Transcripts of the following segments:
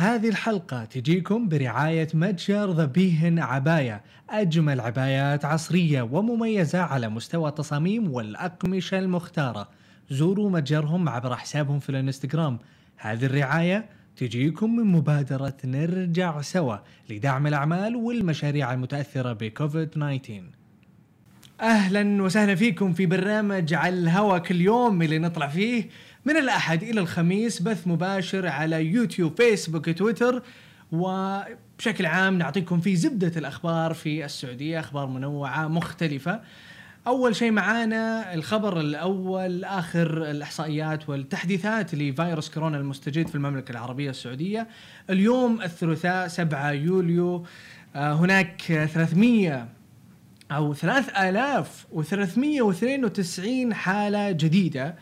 هذه الحلقة تجيكم برعاية متجر ذا بيهن عباية أجمل عبايات عصرية ومميزة على مستوى التصاميم والأقمشة المختارة. زوروا متجرهم عبر حسابهم في الانستغرام. هذه الرعاية تجيكم من مبادرة نرجع سوا لدعم الأعمال والمشاريع المتأثرة بكوفيد 19 أهلا وسهلا فيكم في برنامج على الهوا كل يوم اللي نطلع فيه من الأحد إلى الخميس بث مباشر على يوتيوب فيسبوك تويتر. وبشكل عام نعطيكم فيه زبدة الأخبار في السعودية أخبار منوعة مختلفة. أول شيء معانا الخبر الأول آخر الإحصائيات والتحديثات لفيروس كورونا المستجد في المملكة العربية السعودية. اليوم الثلاثاء 7 يوليو. آه، هناك 300 أو 3392 حالة جديدة.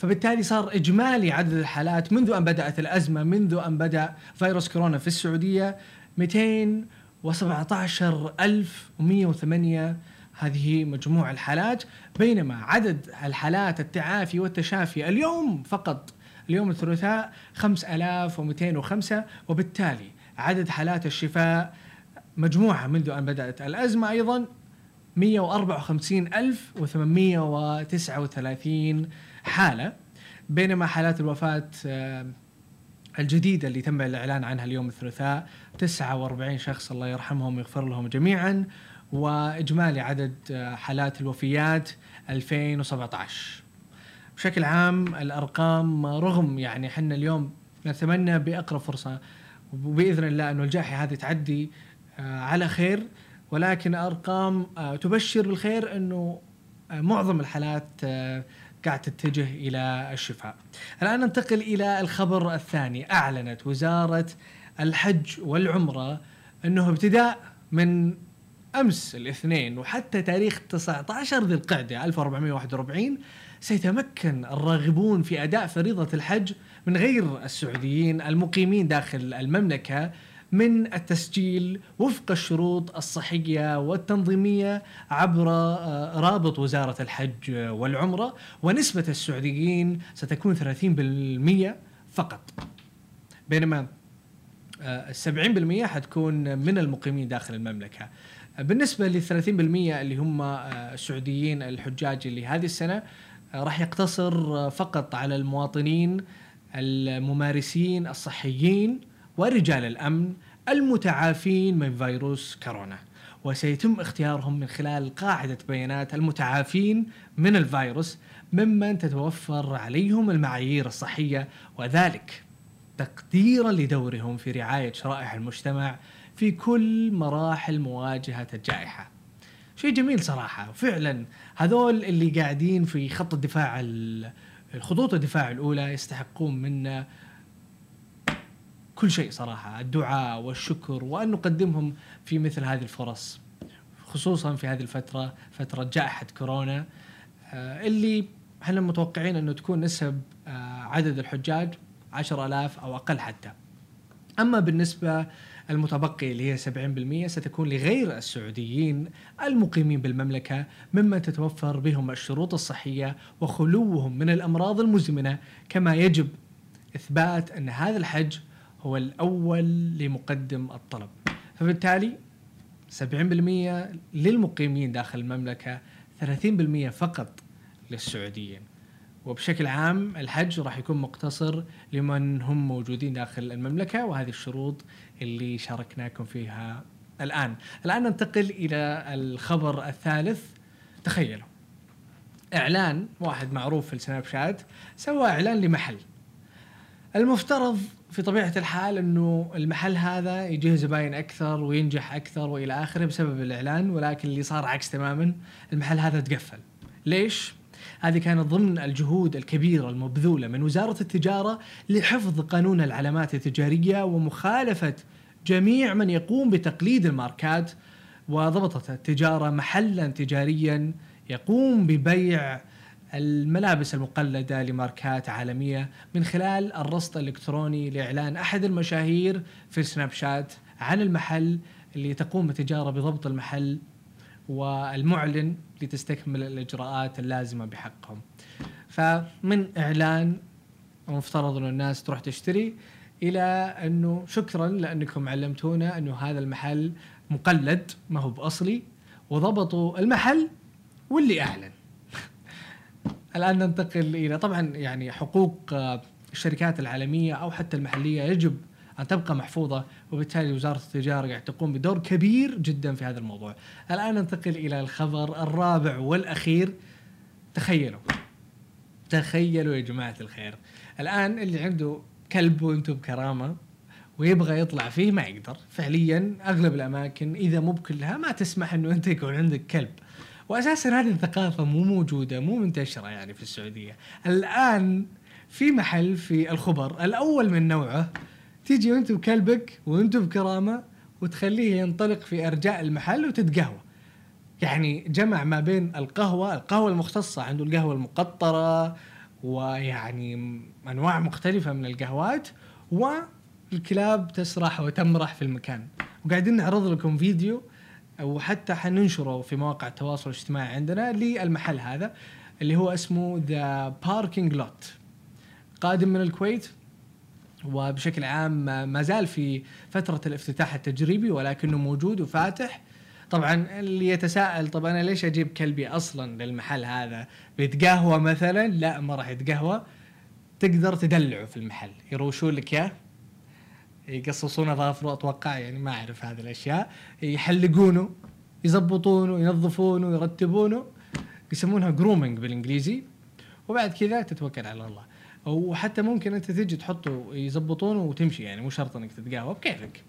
فبالتالي صار إجمالي عدد الحالات منذ أن بدأت الأزمة منذ أن بدأ فيروس كورونا في السعودية 217108 هذه مجموع الحالات. بينما عدد الحالات التعافي والتشافي اليوم فقط اليوم الثلاثاء 5205 وبالتالي عدد حالات الشفاء مجموعة منذ أن بدأت الأزمة أيضا 145839 حالة بينما حالات الوفاة آه، الجديدة اللي تم الإعلان عنها اليوم الثلاثاء 49 شخص الله يرحمهم ويغفر لهم جميعا وإجمالي عدد آه، حالات الوفيات 2017 بشكل عام الأرقام رغم يعني إحنا اليوم نتمنى بأقرب فرصة وبإذن الله أنه الجائحة هذه تعدي آه، على خير ولكن أرقام آه، تبشر بالخير إنه آه، معظم الحالات آه، قاعد تتجه إلى الشفاء. الآن ننتقل إلى الخبر الثاني، أعلنت وزارة الحج والعمرة إنه ابتداء من أمس الاثنين وحتى تاريخ 19 ذي القعدة 1441 سيتمكن الراغبون في أداء فريضة الحج من غير السعوديين المقيمين داخل المملكة من التسجيل وفق الشروط الصحية والتنظيمية عبر آه، رابط وزارة الحج والعمرة ونسبة السعوديين ستكون 30% فقط بينما آه، ال 70% حتكون من المقيمين داخل المملكة. بالنسبة لل 30% اللي هم آه، السعوديين الحجاج اللي هذه السنة راح يقتصر فقط على المواطنين الممارسين الصحيين ورجال الأمن المتعافين من فيروس كورونا وسيتم اختيارهم من خلال قاعدة بيانات المتعافين من الفيروس ممن تتوفر عليهم المعايير الصحية وذلك تقديرا لدورهم في رعاية شرائح المجتمع في كل مراحل مواجهة الجائحة. شيء جميل صراحة فعلا هذول اللي قاعدين في خط الدفاع الخطوط الدفاع الأولى يستحقون منا كل شيء صراحة الدعاء والشكر وأن نقدمهم في مثل هذه الفرص خصوصا في هذه الفترة فترة جائحة كورونا آه، اللي إحنا متوقعين أنه تكون نسب آه، عدد الحجاج 10000 أو أقل حتى. أما بالنسبة المتبقي اللي هي 70% ستكون لغير السعوديين المقيمين بالمملكة ممن تتوفر بهم الشروط الصحية وخلوهم من الأمراض المزمنة كما يجب إثبات أن هذا الحج هو الأول لمقدم الطلب. فبالتالي 70% للمقيمين داخل المملكة 30% فقط للسعوديين. وبشكل عام الحج راح يكون مقتصر لمن هم موجودين داخل المملكة وهذه الشروط اللي شاركناكم فيها الآن. الآن ننتقل إلى الخبر الثالث. تخيلوا إعلان واحد معروف في السناب شات سوى إعلان لمحل. المفترض في طبيعة الحال إنه المحل هذا يجيه زباين أكثر وينجح أكثر وإلى آخره بسبب الإعلان ولكن اللي صار عكس تماما المحل هذا تقفل. ليش؟ هذه كانت ضمن الجهود الكبيرة المبذولة من وزارة التجارة لحفظ قانون العلامات التجارية ومخالفة جميع من يقوم بتقليد الماركات وضبطت التجارة محلا تجاريا يقوم ببيع الملابس المقلدة لماركات عالمية من خلال الرصد الإلكتروني لإعلان أحد المشاهير في سناب شات عن المحل اللي تقوم التجارة بضبط المحل والمعلن لتستكمل الإجراءات اللازمة بحقهم فمن إعلان المفترض أن الناس تروح تشتري إلى أنه شكرا لأنكم علمتونا أنه هذا المحل مقلد ما هو بأصلي وضبطوا المحل واللي أعلن. الآن ننتقل إلى طبعا يعني حقوق آه، الشركات العالمية أو حتى المحلية يجب أن تبقى محفوظة وبالتالي وزارة التجارة قاعد تقوم بدور كبير جدا في هذا الموضوع. الآن ننتقل إلى الخبر الرابع والأخير. تخيلوا. تخيلوا يا جماعة الخير. الآن اللي عنده كلب وأنتم بكرامة ويبغى يطلع فيه ما يقدر. فعليا أغلب الأماكن إذا مو بكلها ما تسمح إنه أنت يكون عندك كلب. واساسا هذه الثقافة مو موجودة مو منتشرة يعني في السعودية. الآن في محل في الخبر الأول من نوعه تيجي وانت بكلبك وأنت بكرامة وتخليه ينطلق في أرجاء المحل وتتقهوى. يعني جمع ما بين القهوة القهوة المختصة عنده القهوة المقطرة ويعني أنواع مختلفة من القهوات والكلاب تسرح وتمرح في المكان. وقاعدين نعرض لكم فيديو وحتى حننشره في مواقع التواصل الاجتماعي عندنا للمحل هذا اللي هو اسمه The Parking Lot قادم من الكويت وبشكل عام ما زال في فترة الافتتاح التجريبي ولكنه موجود وفاتح. طبعا اللي يتساءل طب أنا ليش أجيب كلبي أصلا للمحل هذا؟ بيتقهوى مثلا؟ لا ما راح يتقهوى. تقدر تدلعه في المحل. يروشون لك إياه. يقصصون اظافره أتوقع يعني ما أعرف هذه الأشياء. يحلقونه يزبطونه ينظفونه يرتبونه. يسمونها جرومينج بالإنجليزي. وبعد كذا تتوكل على الله. وحتى ممكن أنت تجي تحطه يزبطونه وتمشي يعني مو شرط إنك تتقهوى بكيفك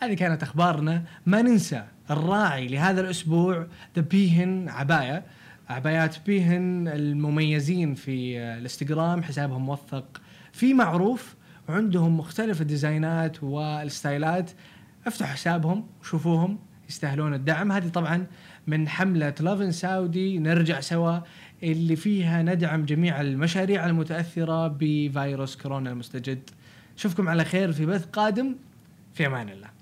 هذه كانت أخبارنا. ما ننسى الراعي لهذا الأسبوع ذا بيهن عباية. عبايات بيهن المميزين في الإنستغرام حسابهم موثق. في معروف وعندهم مختلف ال designات وال styleات افتحوا حسابهم وشوفوهم يستاهلون الدعم. هذه طبعا من حملة Loving Saudi نرجع سوا اللي فيها ندعم جميع المشاريع المتأثرة بفيروس كورونا المستجد. اشوفكم على خير في بث قادم. في أمان الله.